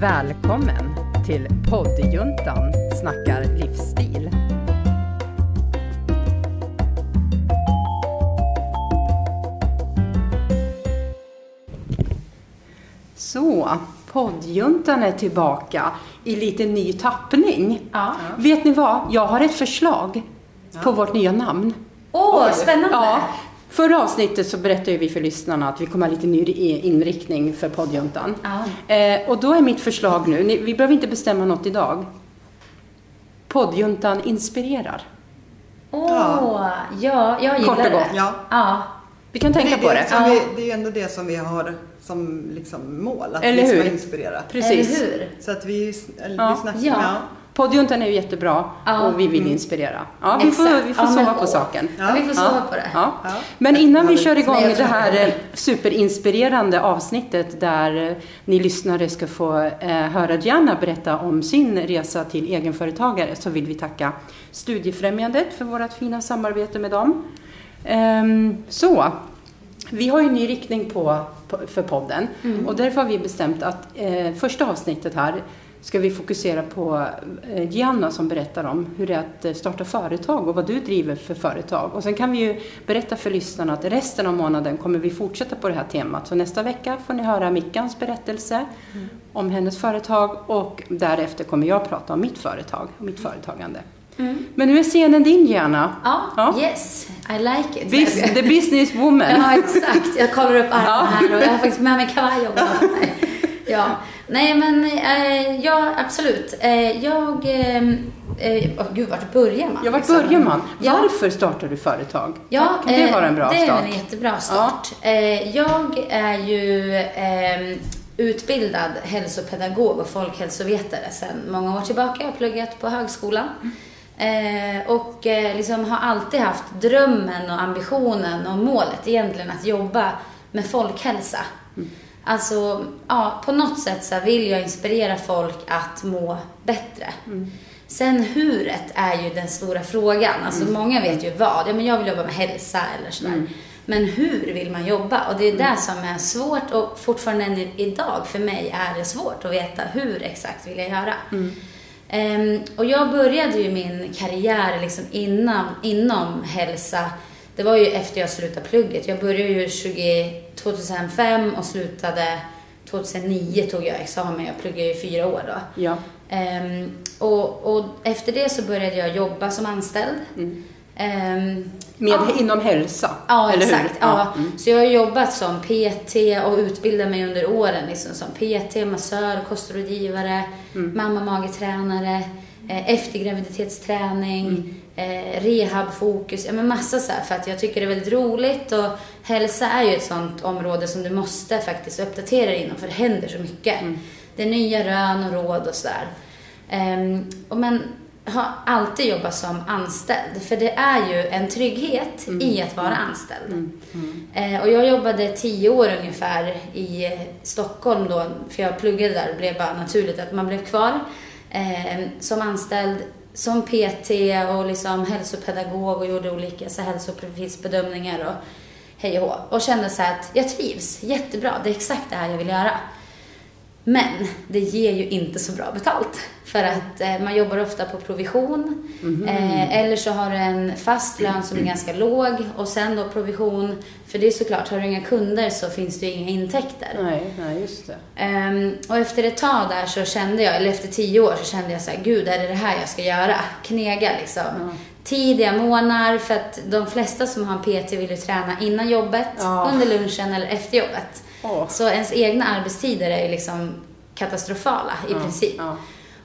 Välkommen till poddjuntan snackar livsstil. Så, poddjuntan är tillbaka i lite ny tappning. Ja. Vet ni vad? Jag har ett förslag på vårt nya namn. Åh, spännande! Ja, förra avsnittet så berättade vi för lyssnarna att vi kommer ha lite ny inriktning för poddjuntan. Ja. Eh, och då är mitt förslag nu, ni, vi behöver inte bestämma något idag. Poddjuntan inspirerar. Åh, ja, jag gillar Kort och gott. det. Ja. Ja. Vi kan tänka det, på är det. det, vi, det är ju ändå det som vi har som liksom mål, att Eller vi ska hur? inspirera. Precis. Eller hur? Så att vi, eller, Ja. vi snackar, Ja. Poddjuntan är ju jättebra Ja. och vi vill inspirera. Ja, vi får, vi får Ja, men sova på åh. saken. Ja, vi får sova på det. Ja. Ja. Men innan vi kör igång det här superinspirerande avsnittet där eh, ni lyssnare ska få eh, höra Gianna berätta om sin resa till egenföretagare så vill vi tacka Studiefrämjandet för vårt fina samarbete med dem. Ehm, så, vi har ju en ny riktning på, på, för podden Mm. och därför har vi bestämt att eh, första avsnittet här ska vi fokusera på eh, Gianna som berättar om hur det är att eh, starta företag och vad du driver för företag. Och sen kan vi ju berätta för lyssnarna att resten av månaden kommer vi fortsätta på det här temat. Så nästa vecka får ni höra Mickans berättelse om hennes företag och därefter kommer jag prata om mitt företag och mitt företagande. Men nu är scenen din Gianna. Ja, Ja. yes, I like it. Bus- the business woman. Ja, exakt. Jag kollar upp armarna här och jag har faktiskt med mig kavaj också. Ja, nej men eh, ja, absolut. Eh, jag, eh, eh, åh, gud, vart börjar man? Ja, vart liksom? börjar man? Ja. Varför startar du företag? Ja, kan det eh, vara en bra det start? är en jättebra start. Eh, jag är ju eh, utbildad hälsopedagog och folkhälsovetare sedan många år tillbaka. Jag har pluggat på högskolan. Eh, och eh, liksom har alltid haft drömmen och ambitionen och målet egentligen att jobba med folkhälsa. Alltså, ja, på något sätt så vill jag inspirera folk att må bättre. Sen huret är ju den stora frågan. Alltså många vet ju vad. Ja, men jag vill jobba med hälsa eller sådär. Men hur vill man jobba? Och det är det som är svårt och fortfarande än idag för mig är det svårt att veta hur exakt vill jag göra. Ehm, och jag började ju min karriär liksom innan, inom hälsa. Det var ju efter jag slutade plugget. Jag började ju 20, 2005 och slutade 2009 tog jag examen. Jag pluggade ju fyra år då. Ja. Ehm, och, och efter det så började jag jobba som anställd. Ehm, Med, ja. Inom hälsa? Ja, eller hur? exakt. Ja. Mm. Så jag har jobbat som PT och utbildat mig under åren liksom, som PT, massör, kostrådgivare, Mm. mamma-magetränare, eh, eftergraviditetsträning, Mm. Eh, rehabfokus, ja men massa så här, för att jag tycker det är väldigt roligt och hälsa är ju ett sånt område som du måste faktiskt uppdatera dig inom för det händer så mycket. Mm. Det är nya rön och råd och sådär. Um, och men har alltid jobbat som anställd. För det är ju en trygghet i att vara anställd. Eh, och jag jobbade tio år ungefär i Stockholm då, för jag pluggade där och blev bara naturligt att man blev kvar eh, som anställd som PT och liksom hälsopedagog och gjorde olika så hälsoprofilsbedömningar och hej och hå. Och kände så här att jag trivs jättebra, det är exakt det här jag vill göra. Men det ger ju inte så bra betalt. För att eh, man jobbar ofta på provision. Eh, eller så har du en fast lön som är ganska låg och sen då provision. För det är såklart, har du inga kunder så finns det ju inga intäkter. Nej, nej, just det. Ehm, och efter ett tag där så kände jag, eller efter tio år så kände jag så här, gud är det det här jag ska göra? Knega liksom. Tidiga månader, för att de flesta som har en PT vill ju träna innan jobbet, Ja. under lunchen eller efter jobbet. Så ens egna arbetstider är ju liksom katastrofala i Ja, princip. ja.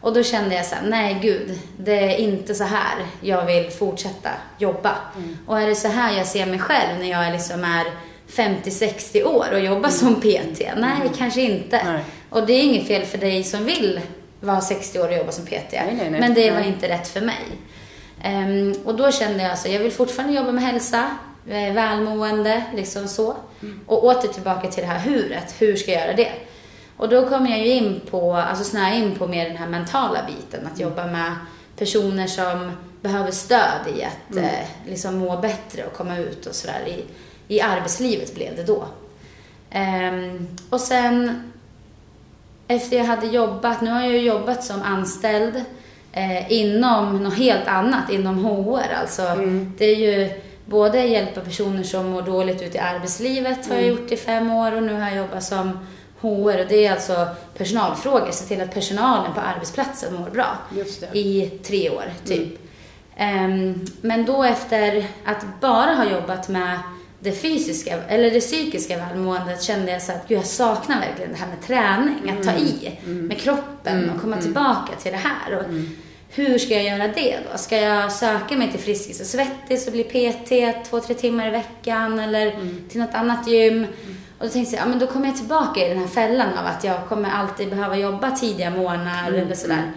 Och då kände jag så här, nej gud, det är inte så här jag vill fortsätta jobba. Mm. Och är det så här jag ser mig själv när jag liksom är 50-60 år och jobbar som PT? Nej, kanske inte. Mm. Nej. Och det är inget fel för dig som vill vara 60 år och jobba som PT. Nej, nej. Men det var inte rätt för mig. Ehm, och då kände jag så, jag vill fortfarande jobba med hälsa, eh, välmående, liksom så. Mm. Och åter tillbaka till det här huret, hur ska jag göra det? Och då kom jag ju in på, alltså snöa in på mer den här mentala biten, att jobba med personer som behöver stöd i att Mm. eh, liksom må bättre och komma ut och sådär. I, I arbetslivet blev det då. Ehm, och sen efter jag hade jobbat, nu har jag ju jobbat som anställd eh, inom något helt annat, inom HR alltså. Mm. Det är ju både hjälpa personer som mår dåligt ute i arbetslivet har jag Mm. gjort i fem år och nu har jag jobbat som HR och det är alltså personalfrågor, se till att personalen på arbetsplatsen mår bra i tre år, typ. Ehm, men då efter att bara ha jobbat med det fysiska, eller det psykiska välmåendet kände jag så att gud, jag saknar verkligen det här med träning, att ta i med kroppen och komma tillbaka till det här. Och Hur ska jag göra det då? Ska jag söka mig till Friskis och Svettis och bli PT två, tre timmar i veckan eller till något annat gym? Och då tänkte jag, ja men då kommer jag tillbaka i den här fällan av att jag kommer alltid behöva jobba tidiga morgnar eller sådär.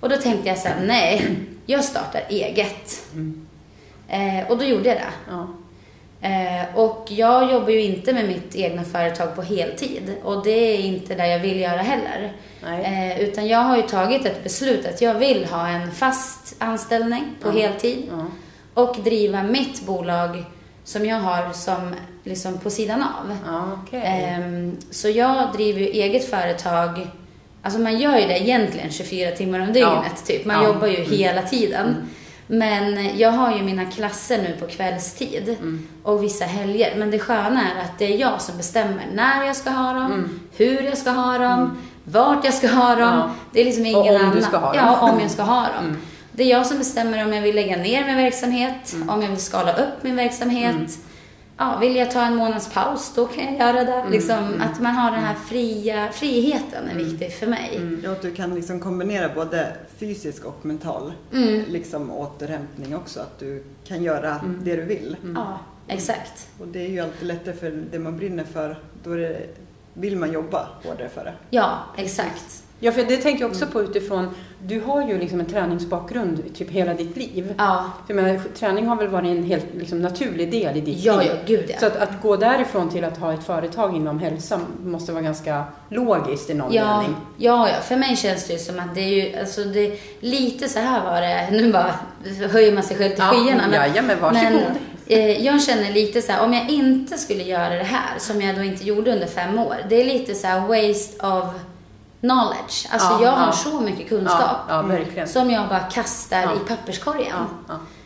Och då tänkte jag så här, nej, jag startar eget. Eh, och då gjorde jag det. Ja. Eh, och jag jobbar ju inte med mitt egna företag på heltid. Och det är inte det jag vill göra heller. Eh, utan jag har ju tagit ett beslut att jag vill ha en fast anställning på heltid. Ja. Och driva mitt bolag som jag har som liksom på sidan av. Ja, okej. Ehm, så jag driver ju eget företag. Alltså man gör ju det egentligen 24 timmar om dygnet typ. Man Ja. jobbar ju hela tiden. Men jag har ju mina klasser nu på kvällstid Mm. och vissa helger. Men det sköna är att det är jag som bestämmer när jag ska ha dem, hur jag ska ha dem, vart jag ska ha dem. Mm. Ja. Det är liksom ingen Och om du annan. ska ha dem. Ja, om jag ska ha dem. Mm. Det är jag som bestämmer om jag vill lägga ner min verksamhet, om jag vill skala upp min verksamhet. Mm. Ja, vill jag ta en månads paus, då kan jag göra det. Mm. Liksom, Att man har den här fria, friheten är viktig för mig. Ja, att du kan liksom kombinera både fysisk och mental Mm. liksom återhämtning också. Att du kan göra det du vill. Ja, exakt. Och det är ju alltid lättare för det man brinner för. Då det, vill man jobba hårdare för det. Ja, exakt. Ja, för det tänker jag också på utifrån, du har ju liksom en träningsbakgrund typ hela ditt liv. Ja, För jag menar, träning har väl varit en helt liksom, naturlig del i ditt ja, liv? ja gud ja. Så att, att gå därifrån till att ha ett företag inom hälsa måste vara ganska logiskt i någon Ja, mening. ja, ja, för mig känns det ju som att det är ju, alltså det, lite så här var det, nu bara höjer man sig själv till skyarna. Men, Jajamän, varsågod. men eh, jag känner lite så här, om jag inte skulle göra det här, som jag då inte gjorde under fem år, det är lite så här waste of knowledge. Alltså Ja, jag har ja. så mycket kunskap Ja, verkligen. som jag bara kastar i papperskorgen.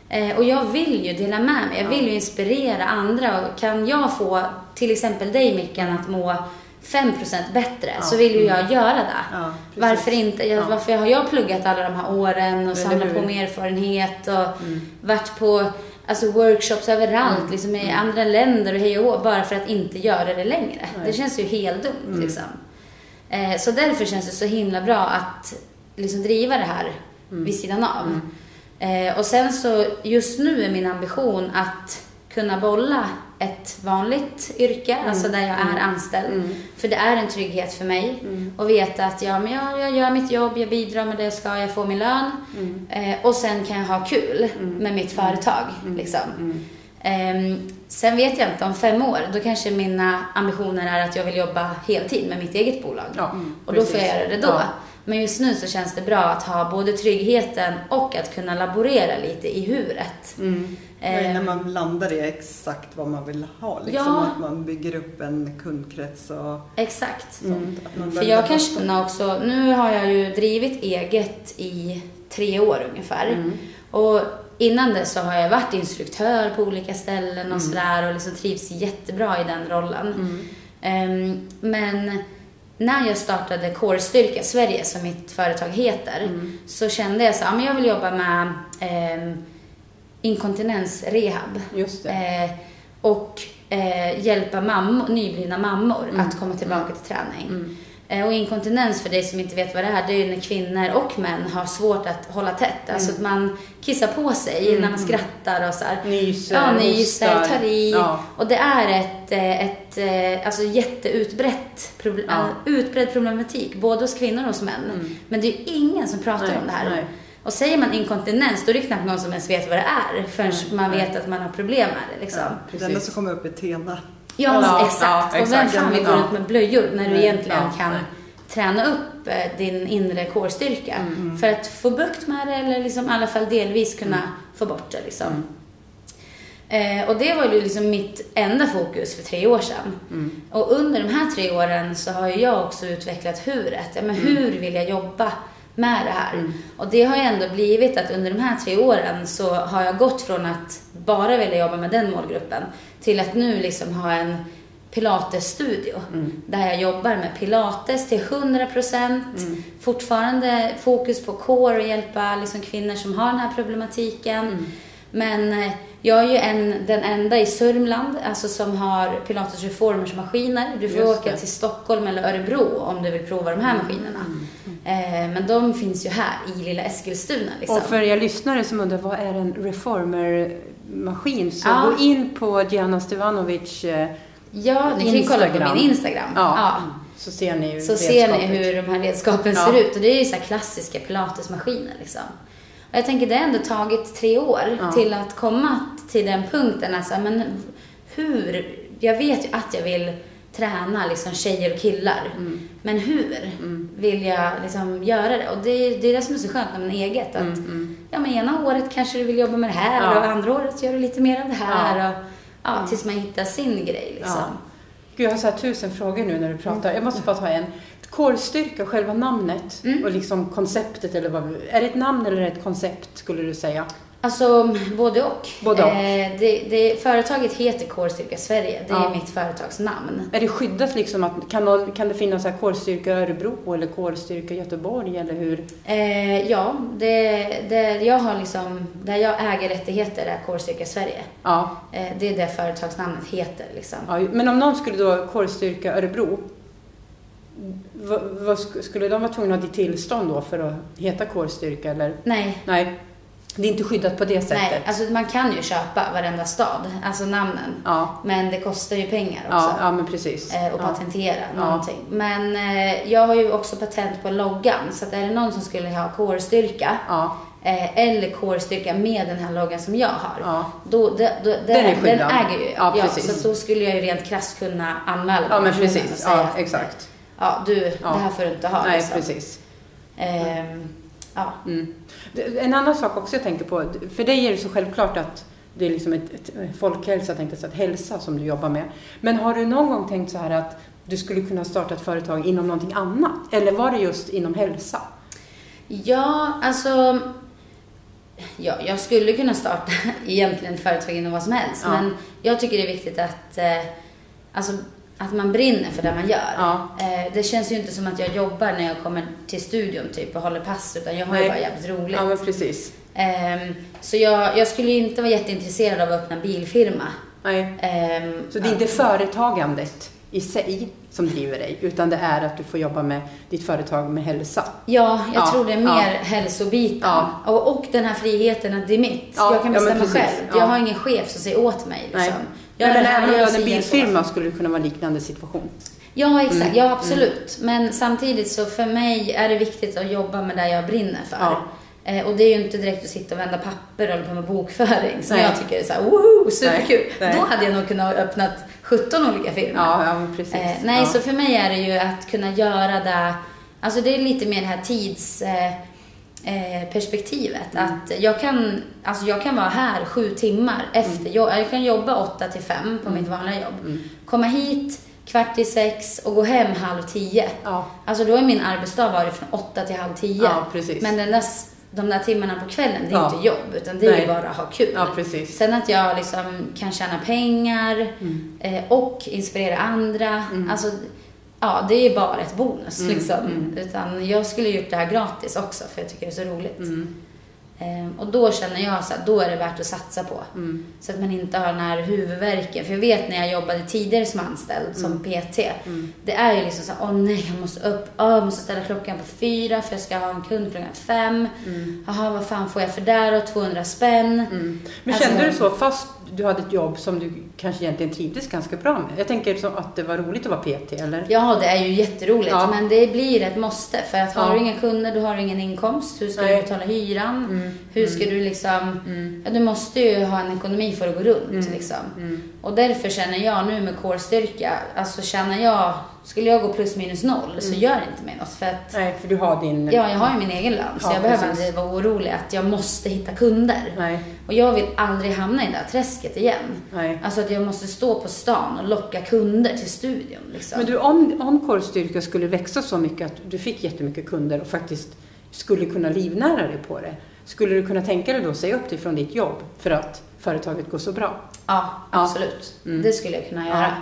Eh, och jag vill ju dela med mig, jag vill ju inspirera andra. Och kan jag få till exempel dig Mickan att må 5% bättre så vill ju jag göra det. Varför inte? Jag, Ja. Varför har jag pluggat alla de här åren och samlat på mig erfarenhet och varit på alltså, workshops överallt, liksom i andra länder och hej och bara för att inte göra det längre. Nej. Det känns ju helt dumt liksom. Eh, så därför känns det så himla bra att liksom driva det här vid sidan av. Eh, och sen så, just nu är min ambition att kunna bolla ett vanligt yrke, alltså där jag är anställd. För det är en trygghet för mig. Och veta att ja, men jag, jag gör mitt jobb, jag bidrar med det jag ska, jag får min lön. Eh, och sen kan jag ha kul med mitt företag. Liksom. Ehm, sen vet jag inte, om fem år, då kanske mina ambitioner är att jag vill jobba heltid med mitt eget bolag. Ja, och då får jag göra det då. Ja. Men just nu så känns det bra att ha både tryggheten och att kunna laborera lite i huret. Mm. Det är Ehm, när man landar i exakt vad man vill ha. Liksom, Ja. Att man bygger upp en kundkrets och Exakt. sånt. Att man För jag kan känna också, nu har jag ju drivit eget i tre år ungefär. Mm. Och innan det så har jag varit instruktör på olika ställen och sådär och liksom trivs jättebra i den rollen. Ehm, men när jag startade Core Styrka Sverige, som mitt företag heter, så kände jag så men jag vill jobba med ehm, inkontinensrehab. Eh, och eh, hjälpa mammor, nyblivna mammor Mm. att komma tillbaka till träning. Eh, och inkontinens, för dig som inte vet vad det är, det är ju när kvinnor och män har svårt att hålla tätt. Alltså Mm. att man kissar på sig när man skrattar och så här. Nyser, Ja, nyser, tar i. Ja. Och det är ett, eh, ett eh, alltså jätteutbrett problem, Ja. utbredd problematik, både hos kvinnor och hos män. Men det är ju ingen som pratar Nej, om det här. nej. Och säger man inkontinens, då är det knappt någon som ens vet vad det är förrän man nej. vet att man har problem med det. Liksom. Det Precis. enda som kommer upp är Tena. Ja, Ja, exakt. ja, Och vem fan vill gå runt med blöjor när du Nej, egentligen kan träna upp eh, din inre kårstyrka Mm. för att få bukt med det eller liksom i alla fall delvis kunna Mm. få bort det. Liksom. Eh, och det var ju liksom mitt enda fokus för tre år sedan. Mm. Och under de här tre åren så har jag också utvecklat huret. Ja, men hur vill jag jobba med det här? Och det har ju ändå blivit att under de här tre åren så har jag gått från att bara vilja jobba med den målgruppen till att nu liksom ha en pilatesstudio där jag jobbar med pilates till 100%. Fortfarande fokus på core och hjälpa liksom kvinnor som har den här problematiken. Men eh, jag är ju en, den enda i Sörmland alltså som har Pilates Reformers maskiner. Du får Just åka det. till Stockholm eller Örebro om du vill prova de här maskinerna. Eh, men de finns ju här i lilla Eskilstuna. Liksom. Och för er lyssnare som undrar, vad är en reformermaskin? Så Ja. gå in på Diana Stevanovic eh, ja, ni kan ju kolla på min Instagram. Ja. så ser ni Så ser ni hur de här redskapen Ja. ser ut. Och det är ju så här klassiska pilatesmaskiner liksom. Och jag tänker det har ändå tagit tre år Ja. till att komma till den punkten. Alltså, men hur? Jag vet ju att jag vill träna liksom tjejer och killar. Mm. Men hur vill jag liksom göra det? Och det, det är det som är så skönt med man eget. Att, Mm, Ja, men ena året kanske du vill jobba med det här Ja. och andra året gör du lite mer av det här. Ja. Och, ja, tills man hittar sin grej liksom. Ja. Gud, jag har så tusen frågor nu när du pratar. Jag måste bara ta en. Kårstyrka, själva namnet Mm. och liksom konceptet eller vad Är det ett namn eller ett koncept skulle du säga? Alltså både och. Både och. Eh, det, det, företaget heter Kårstyrka Sverige. Det Ja. är mitt företagsnamn. Är det skyddat liksom? Att, kan, någon, kan det finnas så här kårstyrka Örebro eller kårstyrka Göteborg eller hur? Eh, ja, det, det, jag har liksom, där jag äger rättigheter är Kårstyrka Sverige. Ja, Eh, det är det företagsnamnet heter liksom. ja. Men om någon skulle då kårstyrka Örebro, vad, vad sk- skulle de vara tvungna att ha ditt tillstånd då för att heta kårstyrka eller? Nej, Nej, det är inte skyddat på det sättet. nej, alltså man kan ju köpa varenda stad, alltså namnen. Ja, Men det kostar ju pengar också. ja, ja men precis. eh, och ja. patentera Ja. någonting. Men eh, jag har ju också patent på loggan. Så att är det någon som skulle ha kårstyrka Ja, eh, eller kårstyrka med den här loggan som jag har. ja. Då, det, då, den, Den är den skyddad. äger ju. Ja, precis. så då skulle jag ju rent krasst kunna anmäla ja men precis. Ja, att, exakt. Ja, du, Ja. det här får du inte ha. Nej, liksom. precis. Ehm, ja. Mm. En annan sak också jag tänker på, för dig är det så självklart att det är liksom ett, ett folkhälsa, tänkte jag ett hälsa som du jobbar med. Men har du någon gång tänkt så här att du skulle kunna starta ett företag inom någonting annat? Eller var det just inom hälsa? ja, alltså. Ja, jag skulle kunna starta egentligen företag inom vad som helst. Ja. Men jag tycker det är viktigt att, eh, alltså, att man brinner för det man gör. Ja. Eh, det känns ju inte som att jag jobbar när jag kommer till studion typ och håller pass. Utan jag har ju bara jävligt roligt. Ja, men precis. Ehm, så jag, jag skulle ju inte vara jätteintresserad av att öppna bilfirma. Nej. Ehm, Så det är inte företagandet i sig som driver dig, utan det är att du får jobba med ditt företag med hälsa. Ja, jag Ja, tror det är ja. mer hälsobiten. Ja. Och, och den här friheten att det är mitt. Ja, jag kan ja, bestämma själv. Ja. Jag har ingen chef som säger åt mig. Liksom. Nej. Jag men även om du hade en säger så. bilfirma skulle det kunna vara liknande situation. Ja, exakt. Mm, Ja, absolut. Men samtidigt så för mig är det viktigt att jobba med det jag brinner för. Ja. Eh, och det är ju inte direkt att sitta och vända papper och hålla på med bokföring som Nej. jag tycker är så här, woho, superkul. Nej. Då hade jag nog kunnat öppnat 17 olika firmor. Ja, ja precis. Eh, nej, ja. så för mig är det ju att kunna göra det, alltså det är lite mer det här tids... Eh, eh, perspektivet. Mm. Att jag kan, alltså jag kan vara här sju timmar efter Mm. jobb. Jag kan jobba åtta till fem på mitt vanliga jobb. Komma hit kvart i sex och gå hem halv tio. Ja. Alltså då är min arbetsdag varit från åtta till halv tio. Ja. Men den där, de där timmarna på kvällen, det är Ja. inte jobb. Utan det är Nej. ju bara att ha kul. Ja, precis. Sen att jag liksom kan tjäna pengar Mm. eh, och inspirera andra. Alltså, ja, det är bara ett bonus Mm, liksom. Utan jag skulle gjort det här gratis också för jag tycker det är så roligt. Mm. Eh, och då känner jag så att då är det värt att satsa på. Mm. Så att man inte har den här huvudvärken. För jag vet när jag jobbade tidigare som anställd, Mm. som PT. Det är ju liksom så åh nej, jag måste upp, åh, jag måste ställa klockan på fyra för jag ska ha en kund klockan fem. Jaha, vad fan får jag för där då? 200 spänn. Mm. Men Alltså- kände du så fast du hade ett jobb som du kanske egentligen trivdes ganska bra med? Jag tänker så att det var roligt att vara PT, eller? Ja, det är ju jätteroligt. Ja. Men det blir ett måste. För att har Ja. du inga kunder, då har du ingen inkomst. Hur ska Nej. du betala hyran? Hur ska du liksom... Ja, du måste ju ha en ekonomi för att gå runt liksom. Och därför känner jag nu med core-styrka, alltså känner jag... Skulle jag gå plus minus noll så gör det inte mig något för att Nej, för du har din... Ja, jag har ju min egen lön så Ja, jag behöver precis. aldrig vara orolig att jag måste hitta kunder. Nej. Och jag vill aldrig hamna i det där träsket igen. Nej. Alltså att jag måste stå på stan och locka kunder till studion liksom. Men du, om, om korvstyrka skulle växa så mycket att du fick jättemycket kunder och faktiskt skulle kunna livnära dig på det. Skulle du kunna tänka dig då att säga upp dig från ditt jobb för att företaget går så bra? Ja, Ja. absolut. Mm. Det skulle jag kunna göra.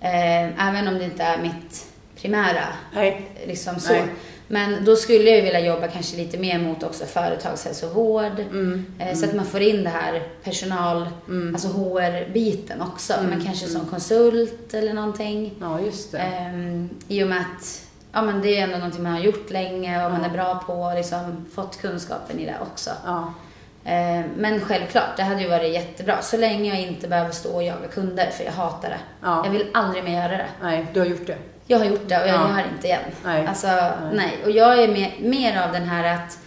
Eh, även om det inte är mitt primära Nej. liksom så. Nej. Men då skulle jag vilja jobba kanske lite mer mot också företagshälsovård. Mm. Eh, Så att man får in det här personal, alltså HR-biten också. Mm. Men kanske som konsult eller någonting. Ja, just det. Ehm, I och med att ja, men det är ändå någonting man har gjort länge och man är bra på och liksom fått kunskapen i det också. Ja. Ehm, men självklart, det hade ju varit jättebra. Så länge jag inte behöver stå och jaga kunder, för jag hatar det. Ja. Jag vill aldrig mer göra det. Nej, du har gjort det. Jag har gjort det och jag Ja. gör inte igen. Nej. Alltså, Nej. nej. Och jag är mer, mer av den här att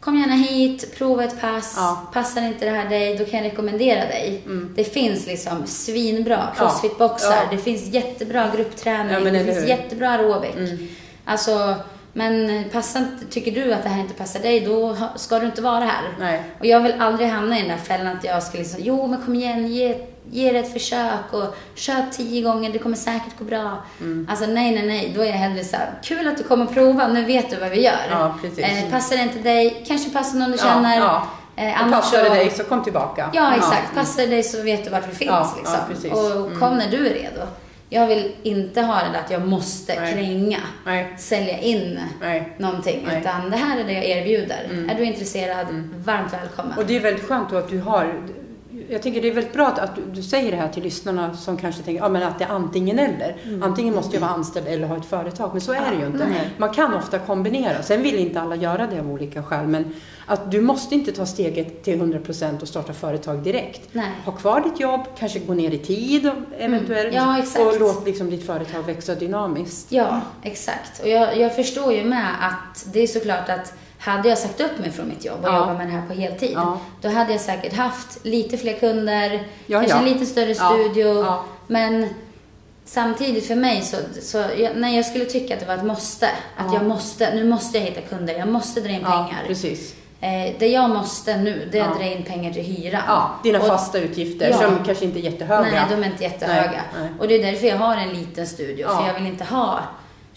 Kom gärna hit, prova ett pass. Ja. Mm. Passar inte det här dig, då kan jag rekommendera dig. Det finns liksom svinbra crossfit-boxar. Ja. Det finns jättebra gruppträning. Det finns jättebra aerobik. Mm. Alltså, men passar inte, tycker du att det här inte passar dig, då ska du inte vara här. Nej. Och jag vill aldrig hamna i den där fällan att jag ska liksom, jo men kom igen, ge, ge det ett försök och köp tio gånger, det kommer säkert gå bra. Mm. Alltså nej, nej, nej, då är jag hellre så här, kul att du kommer och prova, nu vet du vad vi gör. Ja. Eh, passar det inte dig, kanske passar någon du Ja, känner. ja. Eh, Och passar det så- dig så kom tillbaka. Ja, exakt. Mm. Passar det dig så vet du vart vi finns. Ja, liksom. ja. Och kom när du är redo. Jag vill inte ha det där att jag måste Nej. kränga, Nej. sälja in Nej. någonting. Nej. Utan det här är det jag erbjuder. Är du intresserad, varmt välkommen. Och det är väldigt skönt då att du har jag tänker det är väldigt bra att, att du, du säger det här till lyssnarna som kanske tänker ja, men att det är antingen eller. Antingen måste jag vara anställd eller ha ett företag. Men så är det ju inte. nej. Man kan ofta kombinera. Sen vill inte alla göra det av olika skäl. Men att du måste inte ta steget till 100% och starta företag direkt. Nej. Ha kvar ditt jobb, kanske gå ner i tid eventuellt. Ja, exakt. Och låt liksom ditt företag växa dynamiskt. Ja, exakt. Och jag, jag förstår ju med att det är såklart att hade jag sagt upp mig från mitt jobb och Ja. jobbat med det här på heltid, Ja. då hade jag säkert haft lite fler kunder, Ja, kanske en lite större studio. Men samtidigt för mig så, så jag, nej, jag skulle tycka att det var ett måste. Att Ja. jag måste, nu måste jag hitta kunder, jag måste dra in pengar. precis. Eh, det jag måste nu, det är att Ja. dra in pengar till hyran. Ja, dina Och- fasta utgifter Ja. som kanske inte är jättehöga. Nej, de är inte jättehöga. Nej, nej. Och det är därför jag har en liten studio. Ja. För jag vill inte ha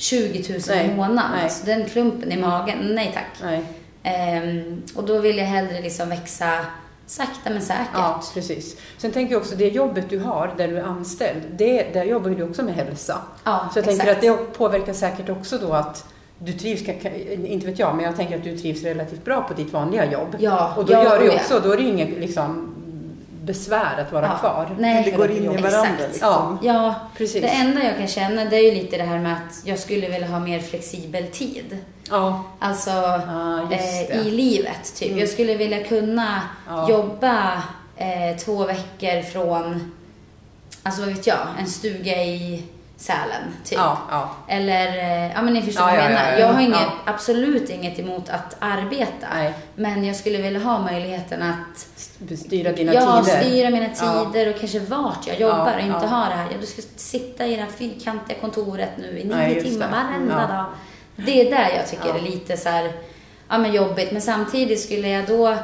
20 000 Nej, i månaden. nej. Alltså den klumpen i magen, nej tack. Nej. Ehm, och då vill jag hellre liksom växa sakta men säkert. Ja, precis. Sen tänker jag också, det jobbet du har där du är anställd, det, där jobbar ju du också med hälsa. Ja, Så jag tänker exakt. att det påverkar säkert också då att du trivs, inte vet jag, men jag tänker att du trivs relativt bra på ditt vanliga jobb. Ja, Och då ja, gör det ju också, då är det ju inget liksom, besvär att vara Ja. kvar. Nej, det går in i Exakt. varandra liksom. Ja, Precis. det enda jag kan känna det är ju lite det här med att jag skulle vilja ha mer flexibel tid. Ja, Alltså Ja, just eh, i livet typ. Mm. Jag skulle vilja kunna Ja. jobba eh, två veckor från, alltså vad vet jag, en stuga i Sälen typ. ja, ja. Eller, eh, ja men ni förstår Ja, vad jag ja, menar. ja, ja. Jag har inget, absolut inget emot att arbeta. Nej. Men jag skulle vilja ha möjligheten att Styra dina ja, tider. styra mina tider och kanske vart jag jobbar och inte ha det här. Ja, du ska sitta i det här fyrkantiga kontoret nu i nio timmar det. varenda Ja. dag. Det är där jag tycker Ja. är lite så här, ja men jobbigt. Men samtidigt skulle jag då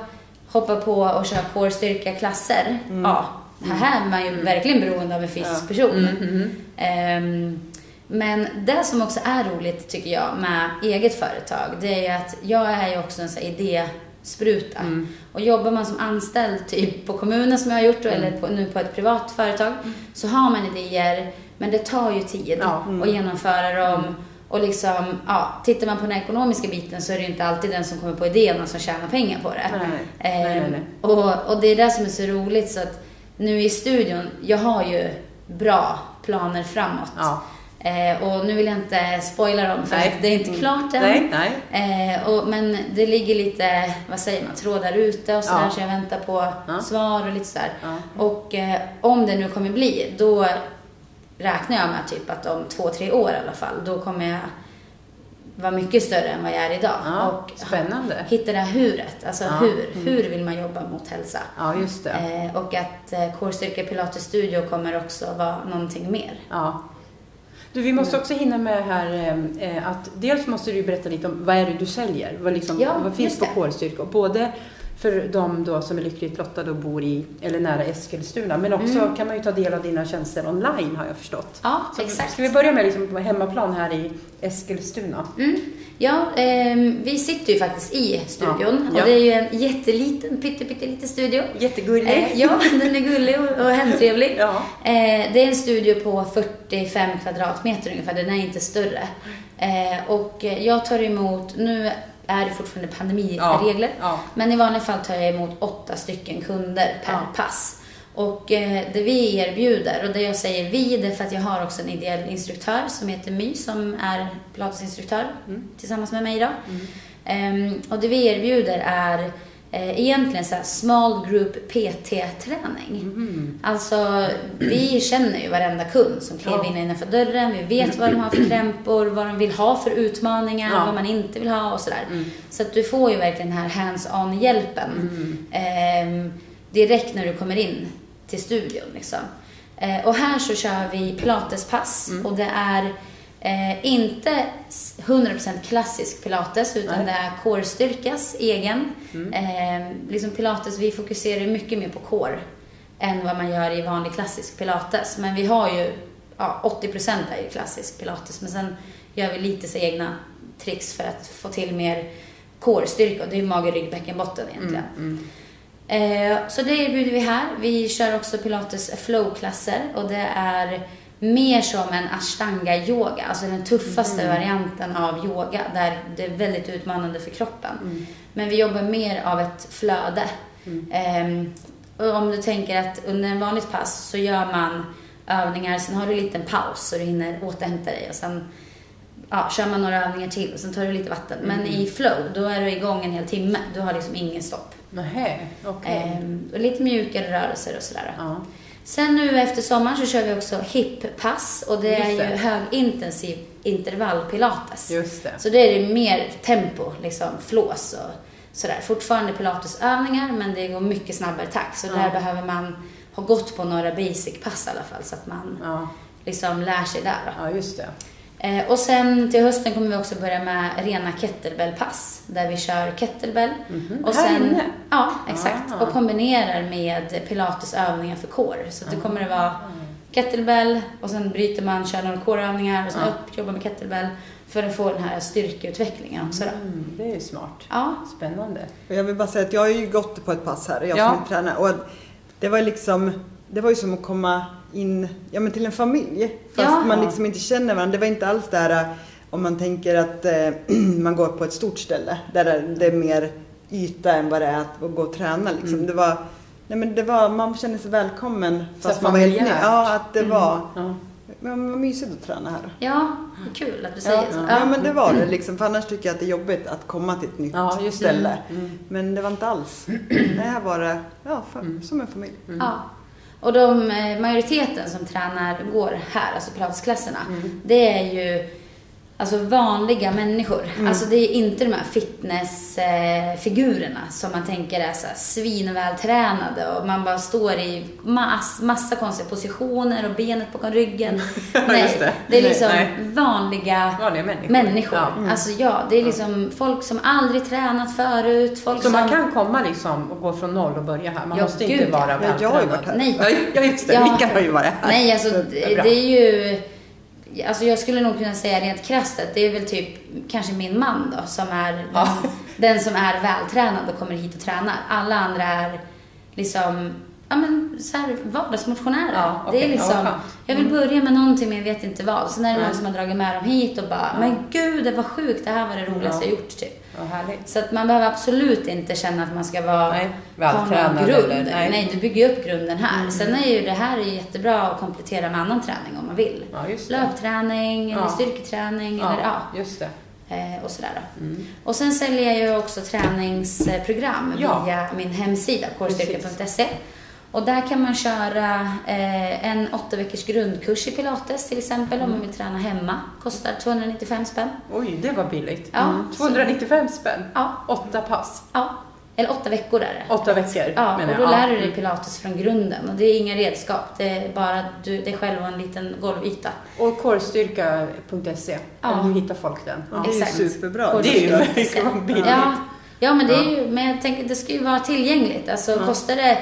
hoppa på och köra core-styrka klasser. Ja, här är man ju verkligen beroende av en fysisk person. Mm, mm. Ehm, men det som också är roligt tycker jag med eget företag, det är ju att jag är ju också en sån idéspruta. Mm. Och jobbar man som anställd typ på kommunen som jag har gjort eller på, nu på ett privat företag så har man idéer men det tar ju tid Ja. att genomföra dem. Och liksom, ja, tittar man på den ekonomiska biten så är det ju inte alltid den som kommer på idéerna som tjänar pengar på det. Nej, nej, nej, Ehm, nej. Och, och det är det som är så roligt så att nu i studion, jag har ju bra planer framåt. Ja. Eh, och nu vill jag inte spoila dem för Nej. det är inte klart än. Nej, nej. Eh, och, men det ligger lite, vad säger man, trådar ute och sådär Ja. så jag väntar på Ja. svar och lite sådär. Ja. Och eh, om det nu kommer bli, då räknar jag med typ att om två, tre år i alla fall, då kommer jag var mycket större än vad jag är idag. Ja, och spännande. hitta det här huret, alltså Ja, hur, mm. hur vill man jobba mot hälsa? Ja, just det. Eh, och att eh, Core Pilates Studio kommer också vara någonting mer. Ja. Du, vi måste också hinna med här eh, att dels måste du berätta lite om vad är det du säljer? Vad, liksom, Ja, vad finns på? Och Både för de då som är lyckligt lottade och bor i eller nära Eskilstuna men också Mm. kan man ju ta del av dina tjänster online har jag förstått. Ja, Så exakt. Ska vi börja med liksom hemmaplan här i Eskilstuna? Mm. Ja, ehm, vi sitter ju faktiskt i studion Ja. och det är ju en jätteliten, pytte, pytteliten studio. Jättegullig. Eh, ja, den är gullig och, och hemtrevlig. Ja. Eh, det är en studio på 45 kvadratmeter ungefär, den är inte större. Eh, och eh, jag tar emot, nu är det fortfarande pandemiregler, Ja. men i vanliga fall tar jag emot åtta stycken kunder per Ja. pass. Och eh, det vi erbjuder, och det jag säger vi, det är för att jag har också en ideell instruktör som heter My som är pilatesinstruktör Mm. tillsammans med mig då. Ehm, och det vi erbjuder är egentligen så här small group PT-träning. Mm. Alltså, vi känner ju varenda kund som kliver in innanför dörren. Vi vet vad de har för krämpor, vad de vill ha för utmaningar, Ja. vad man inte vill ha och sådär. Mm. Så att du får ju verkligen den här hands-on-hjälpen Mm. ehm, direkt när du kommer in till studion. Liksom. Eh, och här så kör vi pilatespass Mm. och det är eh, inte s- 100% klassisk pilates utan Nej. det är core-styrkas egen. Mm. Eh, liksom pilates, vi fokuserar mycket mer på core än vad man gör i vanlig klassisk pilates. Men vi har ju, ja 80% är ju klassisk pilates men sen gör vi lite så egna tricks för att få till mer core-styrka och det är ju mage, rygg, bäcken, botten egentligen. Mm. Eh, så det erbjuder vi här. Vi kör också pilates flow-klasser och det är mer som en ashtanga-yoga, alltså den tuffaste varianten av yoga där det är väldigt utmanande för kroppen. Mm. Men vi jobbar mer av ett flöde. Ehm, och om du tänker att under en vanligt pass så gör man övningar, sen har du en liten paus så du hinner återhämta dig och sen ja, kör man några övningar till och sen tar du lite vatten. Men i flow, då är du igång en hel timme. Du har liksom ingen stopp. Nähä, okej. Ehm, och lite mjukare rörelser och sådär. Ja. Sen nu efter sommaren så kör vi också hip-pass och det är ju högintensiv intervallpilates. Just det. Så det är det mer tempo, liksom flås och sådär. Fortfarande pilatesövningar men det går mycket snabbare takt. Så Ja. där behöver man ha gått på några basic-pass i alla fall så att man Ja. liksom lär sig där. Då. ja, just det. Eh, och sen till hösten kommer vi också börja med rena kettlebellpass där vi kör kettlebell. Mhm. Och Här sen, inne? Ja, exakt. Ah. Och kombinerar med pilatesövningar för core. Så att det kommer att vara kettlebell och sen bryter man, kör några coreövningar och sen Ja. upp, jobbar med kettlebell för att få den här styrkeutvecklingen också då. Mm, det är ju smart. Ja, Spännande. Och jag vill bara säga att jag har ju gått på ett pass här, jag Ja. som är tränare. Och det var liksom, det var ju som att komma in ja, men till en familj. Fast Ja. man liksom inte känner varandra. Det var inte alls där eh, om man tänker att eh, man går på ett stort ställe. Där det är mer yta än vad det är att gå och träna liksom. Mm. Det var, nej men det var, man kände sig välkommen fast Så man var helt ny. Ja, att det var, Ja. men vad mysigt att träna här. ja kul att du säger så. Ja, men det var det liksom. För annars tycker jag att det är jobbigt att komma till ett nytt Ja, det. ställe. Mm. Men det var inte alls. Nej, här var det ja, för, Mm. som en familj. Ja. Och de, eh, majoriteten som tränar går här, alltså pilatesklasserna, Mm. det är ju alltså vanliga människor. Mm. Alltså det är inte de här fitnessfigurerna figurerna som man tänker är så här svinvältränade och man bara står i mass, massa konstiga positioner och benet bakom ryggen. Nej, det. det. är liksom Nej. vanliga Vanliga människor. människor. Ja. Mm. Alltså ja, det är liksom folk som aldrig tränat förut. Folk Så som... man kan komma liksom och gå från noll och börja här? Man Ja, måste gud, inte vara ja. Ja, jag har ju varit här. Nej. Ja, just det. Ja. Mikael har ju varit här. Nej, alltså Det det är ju... Alltså jag skulle nog kunna säga rent krasst att det är väl typ kanske min man då som är Ja. den, den som är vältränad och kommer hit och tränar. Alla andra är liksom ja, men, så här, vardagsmotionärer. Ja, Det är liksom, skönt. jag vill börja med någonting men jag vet inte vad. Sen är det Nej. någon som har dragit med dem hit och bara, Ja. men gud det var sjukt, det här var det roligaste Ja. jag gjort typ. Så att man behöver absolut inte känna att man ska vara Nej, vältränad grund. eller- nej. nej. du bygger upp grunden här. Mm. Sen är ju det här är jättebra att komplettera med annan träning om man vill. Ja. Löpträning eller styrketräning eller ja, just det. eh, och sådär. Mm. Och sen säljer jag ju också träningsprogram Ja. via min hemsida, kårstyrka.se. Och där kan man köra eh, en åtta veckors grundkurs i pilates till exempel om man vill träna hemma. Kostar 295 spänn. Oj, det var billigt. Ja, 295 spänn. Ja, Åtta pass. ja. Eller åtta veckor är det. Åtta veckor Ja, menar och då lär du dig pilates från grunden. Och det är inga redskap, det är bara du, dig själv och en liten golvyta. Och kårstyrka.se, Ja. hur hittar folk den? Ja, det är ju superbra. Det är ju verkligen billigt. Ja, ja men det är ju, men jag tänker det ska ju vara tillgängligt. Alltså Ja. kostar det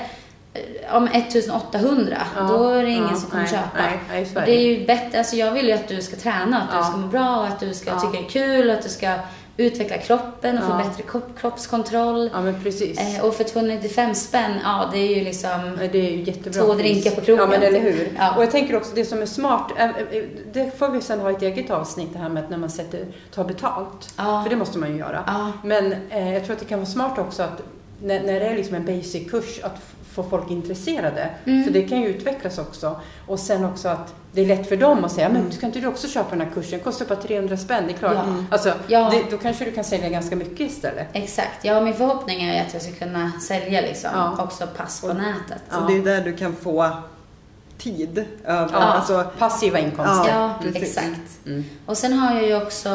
eh, om 1800, Ja, då är det ingen ja, som kommer nej, köpa. nej, det. det är ju bättre, alltså jag vill ju att du ska träna, att Ja. du ska må bra, att du ska Ja. tycka det är kul, att du ska utveckla kroppen och få bättre kropp, kroppskontroll. Ja, men precis. Eh, och för 295 spänn, ja det är ju liksom... Det är ju jättebra Två drinkar på krogen, Ja, men eller hur. Ja. Och jag tänker också det som är smart, eh, eh, det får vi sen ha ett eget avsnitt det här med att när man sätter, tar betalt. Ja. För det måste man ju göra. Ja. Men eh, jag tror att det kan vara smart också att när, när det är liksom en basic-kurs att få folk intresserade. Mm. För det kan ju utvecklas också. Och sen också att det är lätt för dem att säga, men ska inte du också köpa den här kursen? Den kostar bara 300 spänn, det är klart. Ja. Mm. Alltså, Ja. det, då kanske du kan sälja ganska mycket istället. Exakt. Ja, min förhoppning är att jag ska kunna sälja liksom Ja. också pass på nätet. Så det är där du kan få tid över. Ja. Alltså, Passiva inkomster. Ja, precis. exakt. Mm. Och sen har jag ju också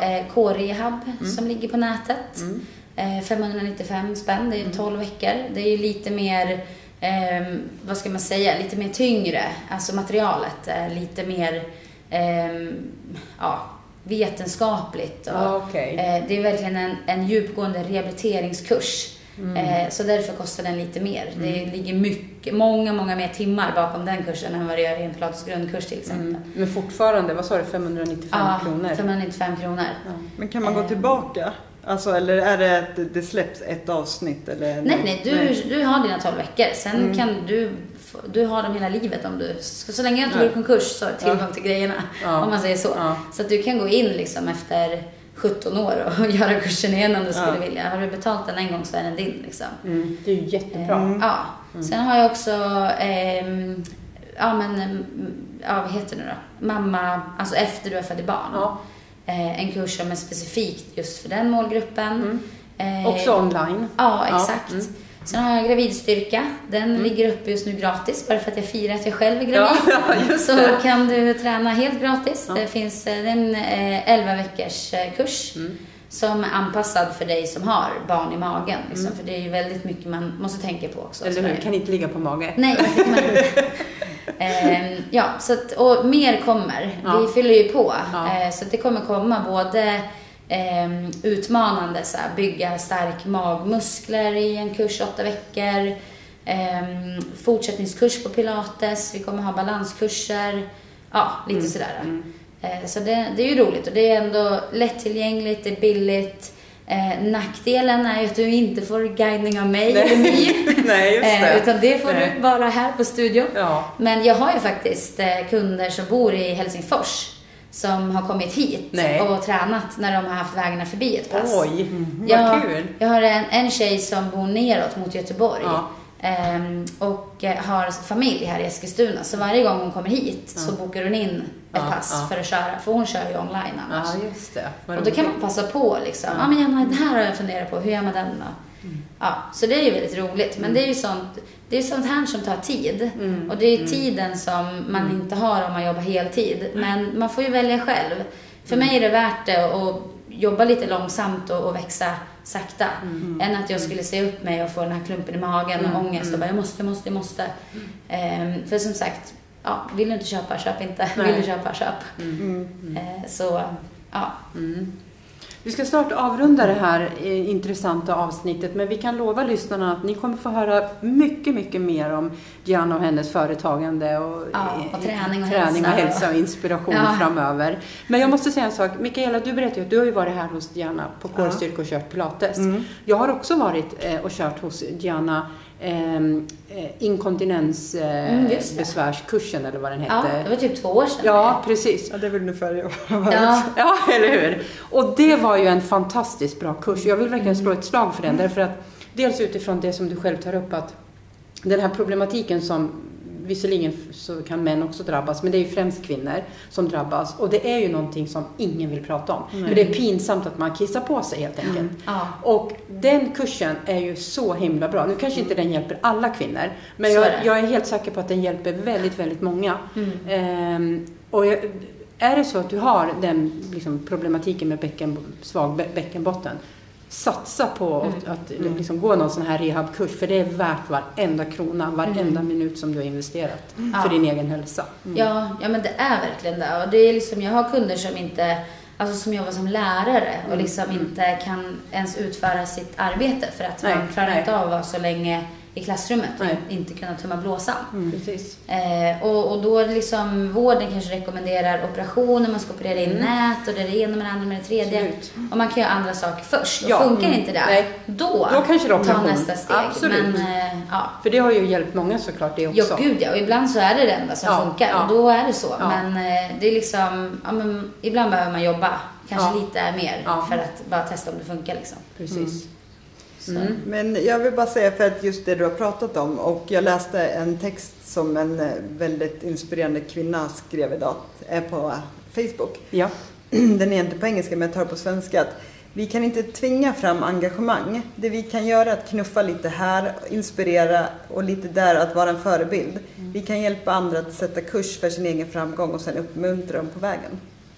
eh, K-rehab som ligger på nätet. Mm. Eh, 595 spänn, det är ju 12 veckor. Det är ju lite mer, ehm, vad ska man säga, lite mer tyngre. Alltså materialet är lite mer, ehm, ja, vetenskapligt. Och, Ja, okej. eh, det är verkligen en, en djupgående rehabiliteringskurs. Mm. Eh, så därför kostar den lite mer. Det ligger mycket, många, många mer timmar bakom den kursen än vad det gör i en Pilates grundkurs till exempel. Mm. Men fortfarande, vad sa du, 595 Ja, kronor? 595 kronor. Ja. men kan man gå Eh. tillbaka? Alltså, eller är det att det- släpps ett avsnitt? Eller? Nej, nej, du, du har dina 12 veckor. Sen Mm. kan du, du har dem hela livet om du, så så länge jag inte går i konkurs så har du tillgång till grejerna. Ja. Om man säger så. Ja. Så att du kan gå in liksom efter 17 år och göra kursen igen om du skulle Ja. vilja. Har du betalt den en gång så är den din liksom. Mm. Det är ju jättebra. Mm. Ja. Sen har jag också, ehm, ja men, mm, ja vad heter det nu då? Mamma, alltså efter du har fött barn. Ja. Eh, en kurs som är specifikt just för den målgruppen. Eh, Också online. Ja, Ja, exakt. mm. Sen har jag gravidstyrka. Den ligger uppe just nu gratis, bara för att jag firar att jag själv är gravid. Ja, just Så det. kan du träna helt gratis. Ja. Det finns eh, det är en eh, 11 veckors eh, kurs Mm. Som är anpassad för dig som har barn i magen. Liksom, För det är ju väldigt mycket man måste tänka på också. Mm. Eller hur? Kan inte ligga på mage. Nej, det kan man inte. Ehm, ja, så att, och mer kommer. Ja. Vi fyller ju på. Ja. Eh, så det kommer komma både ehm, utmanande, så här, bygga stark magmuskler i en kurs åtta veckor. ehm, fortsättningskurs på pilates. Vi kommer ha balanskurser. Ja, lite Mm. sådär. Eh, så det, det är ju roligt och det är ändå lättillgängligt, det är billigt. Eh, nackdelen är ju att du inte får guidning av mig eller My. Nej, just det. Eh, utan det får Nej. du bara här på studion. Ja. Men jag har ju faktiskt eh, kunder som bor i Helsingfors som har kommit hit Nej. och tränat när de har haft vägarna förbi ett pass. Oj, jag, vad kul. Jag har en, en tjej som bor neråt mot Göteborg Ja. ehm, och eh, har familj här i Eskilstuna. Så varje gång hon kommer hit så bokar hon in ett pass för att köra. För hon kör ju online annars. Ja, just det. Vad Och då kan man passa på liksom. Ja, men Janna, det här har jag funderat på. Hur gör man den då? Ja, så det är ju väldigt roligt. Men det är ju sånt, det är sånt här som tar tid. Mm. Och det är ju tiden som man inte har om man jobbar heltid. Men man får ju välja själv. För mig är det värt det att jobba lite långsamt och, och växa sakta. Än att jag skulle se upp mig och få den här klumpen i magen och ångest och bara jag måste, måste, måste. Ehm, för som sagt, ja, vill du inte köpa, köp inte. Nej. Vill du köpa, köp. Mm. Eh, så, ja. Vi ska snart avrunda det här eh, intressanta avsnittet men vi kan lova lyssnarna att ni kommer få höra mycket, mycket mer om Gianna och hennes företagande och, Ja, och eh, träning och träning och, hälsa. hälsa och inspiration Ja. framöver. Men jag måste säga en sak. Mikaela, du berättade ju att du har ju varit här hos Gianna på kårstyrka och kört pilates. Mm. Jag har också varit eh, och kört hos Gianna inkontinensbesvärskursen Mm, just det. besvärskursen eller vad den ja, hette. det var typ två år sedan. Ja, precis. Ja, det är väl ungefär jag har varit. Ja, Ja, eller hur? Och det var ju en fantastiskt bra kurs. Jag vill verkligen slå ett slag för den. Därför att dels utifrån det som du själv tar upp att den här problematiken som visserligen så kan män också drabbas, men det är ju främst kvinnor som drabbas. Och det är ju någonting som ingen vill prata om. För det är pinsamt att man kissar på sig helt enkelt. Ja. Och den kursen är ju så himla bra. Nu kanske inte den hjälper alla kvinnor, men jag, jag är helt säker på att den hjälper väldigt, väldigt många. Mm. Ehm, och jag, är det så att du har den liksom, problematiken med bäcken, svag bä- bäckenbotten, satsa på Mm. att, att liksom, gå någon sån här rehabkurs, för det är värt varenda krona, varenda minut som du har investerat för Mm. Ja. din egen hälsa. Ja, ja, men det är verkligen det. Och det är liksom, jag har kunder som inte, alltså som jobbar som lärare och liksom inte kan ens utföra sitt arbete för att Nej, man klarar nej. inte av att vara så länge i klassrummet och Nej. inte kunna tumma blåsan. Precis. Eh, och, och då liksom vården kanske rekommenderar operationer, man ska operera in nät och det är det ena med det andra med det tredje. Absolut. Och man kan göra andra saker först. Och Ja, funkar mm, inte det, nej. då, Då kanske det ta nästa steg. Absolut. Men, eh, ja. För det har ju hjälpt många såklart det Ja, också. gud ja. Och ibland så är det det enda som Ja, funkar. ja. Och då är det så. Ja. Men eh, det är liksom, ja, men ibland behöver man jobba. Kanske Ja. lite mer Ja. för att bara testa om det funkar liksom. Precis. Så. Mm. Men jag vill bara säga för att just det du har pratat om och jag läste en text som en eh, väldigt inspirerande kvinna skrev idag är på Facebook. Ja. Den är inte på engelska men jag tar på svenska. Att vi kan inte tvinga fram engagemang. Det vi kan göra är att knuffa lite här, inspirera och lite där att vara en förebild. Vi kan hjälpa andra att sätta kurs för sin egen framgång och sen uppmuntra dem på vägen.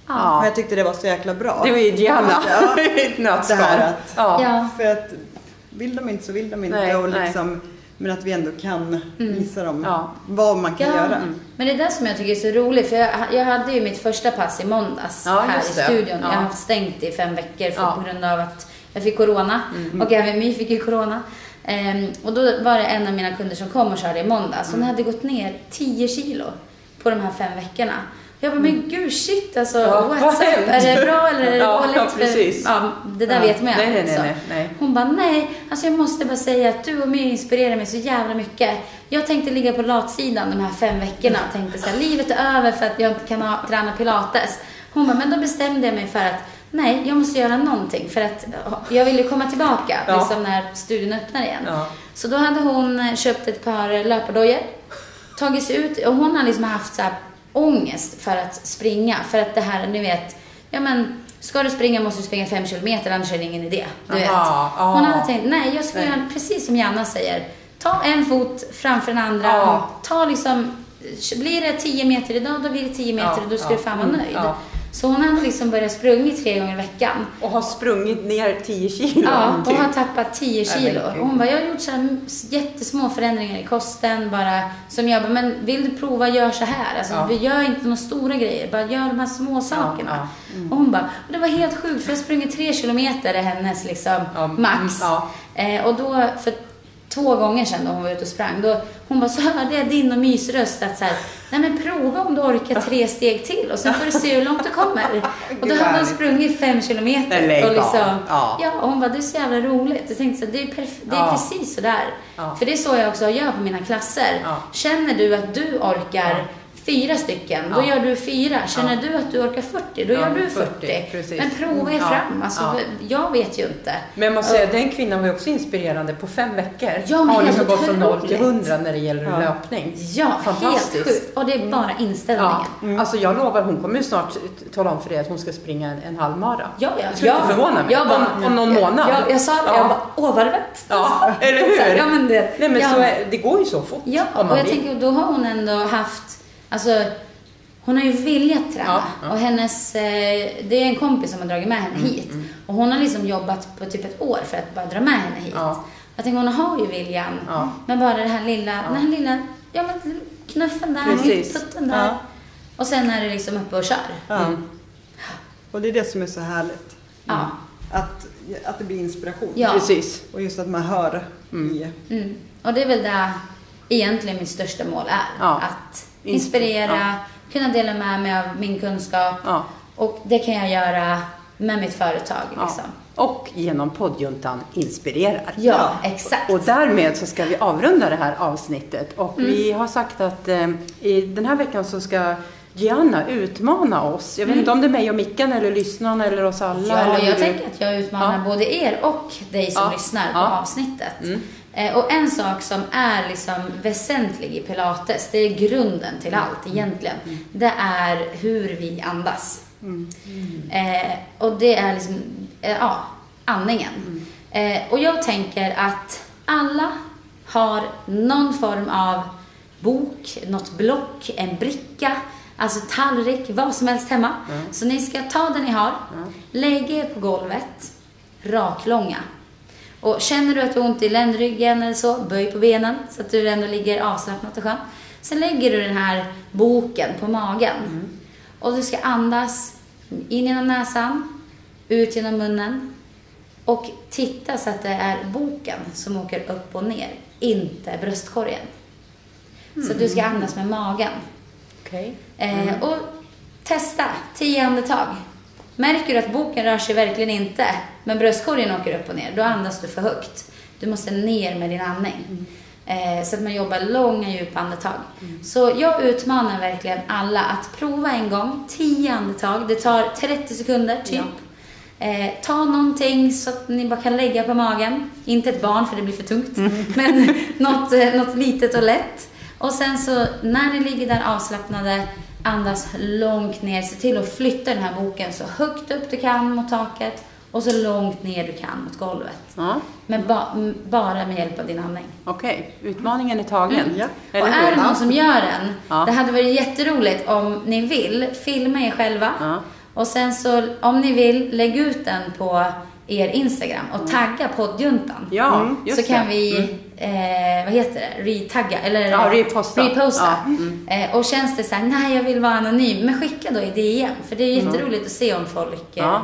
Ja. Jag tyckte det var så jäkla bra. Det var ju Gianna Ja. i ett nötskal. Det här att- ja. Ja. För att vill de inte så vill de inte. Nej, och nej. liksom, Men att vi ändå kan visa dem Ja. vad man kan Ja, göra. men det är det som jag tycker är så roligt. För jag, jag hade ju mitt första pass i måndags Ja, här i studion. Ja. Jag har haft stängt i fem veckor för, på grund av att jag fick corona. Och även My fick ju corona. Ehm, och då var det en av mina kunder som kom och körde i måndags. Hon hade gått ner 10 kilo på de här fem veckorna. Jag bara, men gud shit alltså, Ja, what's vad up? hänt? Är det bra eller är det Ja, dåligt? ja, För- precis. ja, det där Ja. vet man ju Nej, nej, nej, nej, nej. Hon bara, nej, alltså jag måste bara säga att du och My inspirerar mig så jävla mycket. Jag tänkte ligga på latsidan de här fem veckorna och tänkte så här, livet är över för att jag inte kan ha, träna pilates. Hon bara, men då bestämde jag mig för att nej, jag måste göra någonting för att jag ville komma tillbaka Ja. liksom när studion öppnar igen. Ja. Så då hade hon köpt ett par löpardojor, tagit sig ut och hon har liksom haft så här ångest för att springa. För att det här, ni vet, ja men ska du springa måste du springa fem kilometer annars är det ingen idé. Du vet. Aha. Hon hade tänkt, nej jag ska Nej. göra precis som Janna säger. Ta en fot framför den andra. Ja. Ta liksom, blir det 10 meter idag, då blir det 10 meter Ja, och då ska ja. du fan vara Mm, nöjd. ja. Så hon hade liksom börjat sprungit tre gånger i veckan. Och har sprungit ner 10 kilo. Ja, och typ. har tappat 10 Nej, men kilo. hon bara, jag har gjort så här jättesmå förändringar i kosten bara. Som jag bara, men vill du prova, gör så här. Alltså, Ja. vi gör inte några stora grejer, bara gör de här små sakerna. ja. Och hon bara, och det var helt sjukt för jag sprungit tre kilometer är hennes liksom Ja, max. mm, ja. Eh, och då, för två gånger sedan då hon var ute och sprang, då, hon bara, så hörde jag din och Mys röst att så här, nej men prova om du orkar tre steg till och sen får du se hur långt du kommer. Och då hade hon sprungit fem kilometer. Och liksom, Ja. ja, och hon bara, det är så jävla roligt. Jag tänkte så här, det är, det är Ja. precis sådär. Ja. För det är så jag också gör på mina klasser. Ja. Känner du att du orkar fyra stycken, då Ja. gör du fyra. Känner Ja. du att du orkar 40, då Ja, gör du 40, 40. precis. Men prova er Ja. fram. Alltså, Ja. Jag vet ju inte. Men jag måste säga, den kvinnan var ju också inspirerande. På fem veckor Ja, men har hon helt liksom gått från noll till hundra när det gäller Ja. löpning. Ja, helt Fantastiskt. sjukt. Och det är bara inställningen. Ja, alltså jag lovar, hon kommer ju snart tala om för dig att hon ska springa en, en halvmara. Ja, ja. Det skulle inte förvåna mig. Jag bara, om, om någon månad. Ja, jag sa det. Ja. Jag bara, åh vad rätt. Ja, eller hur? Ja, men det, Nej men ja. så är, det går ju så fort Ja, om och jag vill. tänker då har hon ändå haft, alltså hon har ju velat träna Ja, ja. och hennes, eh, det är en kompis som har dragit med henne Mm, hit och hon har liksom jobbat på typ ett år för att bara dra med henne hit. Ja. Jag tänker hon har ju viljan, Ja. men bara det här lilla, den här lilla, ja men knuffen där, putten där. Ja. Och sen är det liksom uppe och kör. Ja. Mm. Och det är det som är så härligt. Ja. Att, att det blir inspiration. Ja. Precis. Och just att man hör i... Mm. Och det är väl det egentligen mitt största mål är. Ja. Att inspirera, Ja. kunna dela med mig av min kunskap. Ja. Och det kan jag göra med mitt företag. Ja. Liksom. Och genom poddjuntan inspirerar. Ja, exakt. Och därmed så ska vi avrunda det här avsnittet. Och Mm. vi har sagt att eh, i den här veckan så ska Gianna utmana oss. Jag vet Mm. inte om det är mig och Mickan eller lyssnarna eller oss alla. Ja, eller jag hur- tänker att jag utmanar Ja. både er och dig som Ja. lyssnar på Ja. avsnittet. Mm. Eh, och en sak som är liksom väsentlig i pilates, det är grunden till allt egentligen. Det är hur vi andas. Eh, och det är liksom, eh, ja, andningen. Eh, och jag tänker att alla har någon form av bok, något block, en bricka, alltså tallrik, vad som helst hemma. Så ni ska ta det ni har, lägg er på golvet, raklånga. Och känner du att du har ont i ländryggen eller så, böj på benen så att du ändå ligger avslappnat och skönt. Sen lägger du den här boken på magen. Och du ska andas in genom näsan, ut genom munnen. Och titta så att det är boken som åker upp och ner, inte bröstkorgen. Så att du ska andas med magen. Okej. Eh, och testa, tio andetag. Märker du att boken rör sig verkligen inte, men bröstkorgen åker upp och ner, då andas du för högt. Du måste ner med din andning. Eh, så att man jobbar långa djupa andetag. Så jag utmanar verkligen alla att prova en gång, tio andetag. Det tar 30 sekunder typ. Eh, ta någonting så att ni bara kan lägga på magen. Inte ett barn för det blir för tungt. Men något, eh, något litet och lätt. Och sen så när ni ligger där avslappnade, andas långt ner. Se till att flytta den här boken så högt upp du kan mot taket och så långt ner du kan mot golvet. Ja, Men ba, bara med hjälp av din andning. Okej, utmaningen är tagen. Ja. Eller och är det någon som gör den, Ja. det hade varit jätteroligt om ni vill, filma er själva. Ja. Och sen så, om ni vill, lägg ut den på er Instagram och tagga poddjuntan. Ja, så just kan det. vi, eh, vad heter det, retagga, eller Ja, reposta. reposta. Ja, mm. Eh, och känns det så här, nej jag vill vara anonym, men skicka då i DM. För det är jätteroligt att se om folk eh, Ja,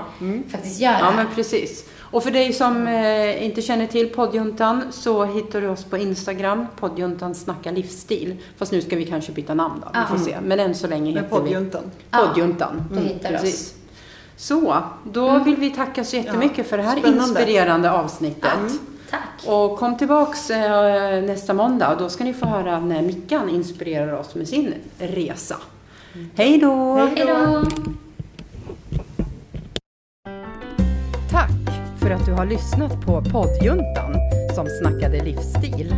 faktiskt gör det Ja, men precis. Och för dig som eh, inte känner till poddjuntan så hittar du oss på Instagram, poddjuntan snackar livsstil. Fast nu ska vi kanske byta namn då, vi får se. Men än så länge Med heter vi poddjuntan. Ja, poddjuntan. då hittar du oss. Så, då vill vi tacka så jättemycket för det här Spännande. inspirerande avsnittet. Tack. Och kom tillbaks eh, nästa måndag och då ska ni få höra när Mickan inspirerar oss med sin resa. Hej då! Hej då. Tack för att du har lyssnat på poddjuntan som snackade livsstil.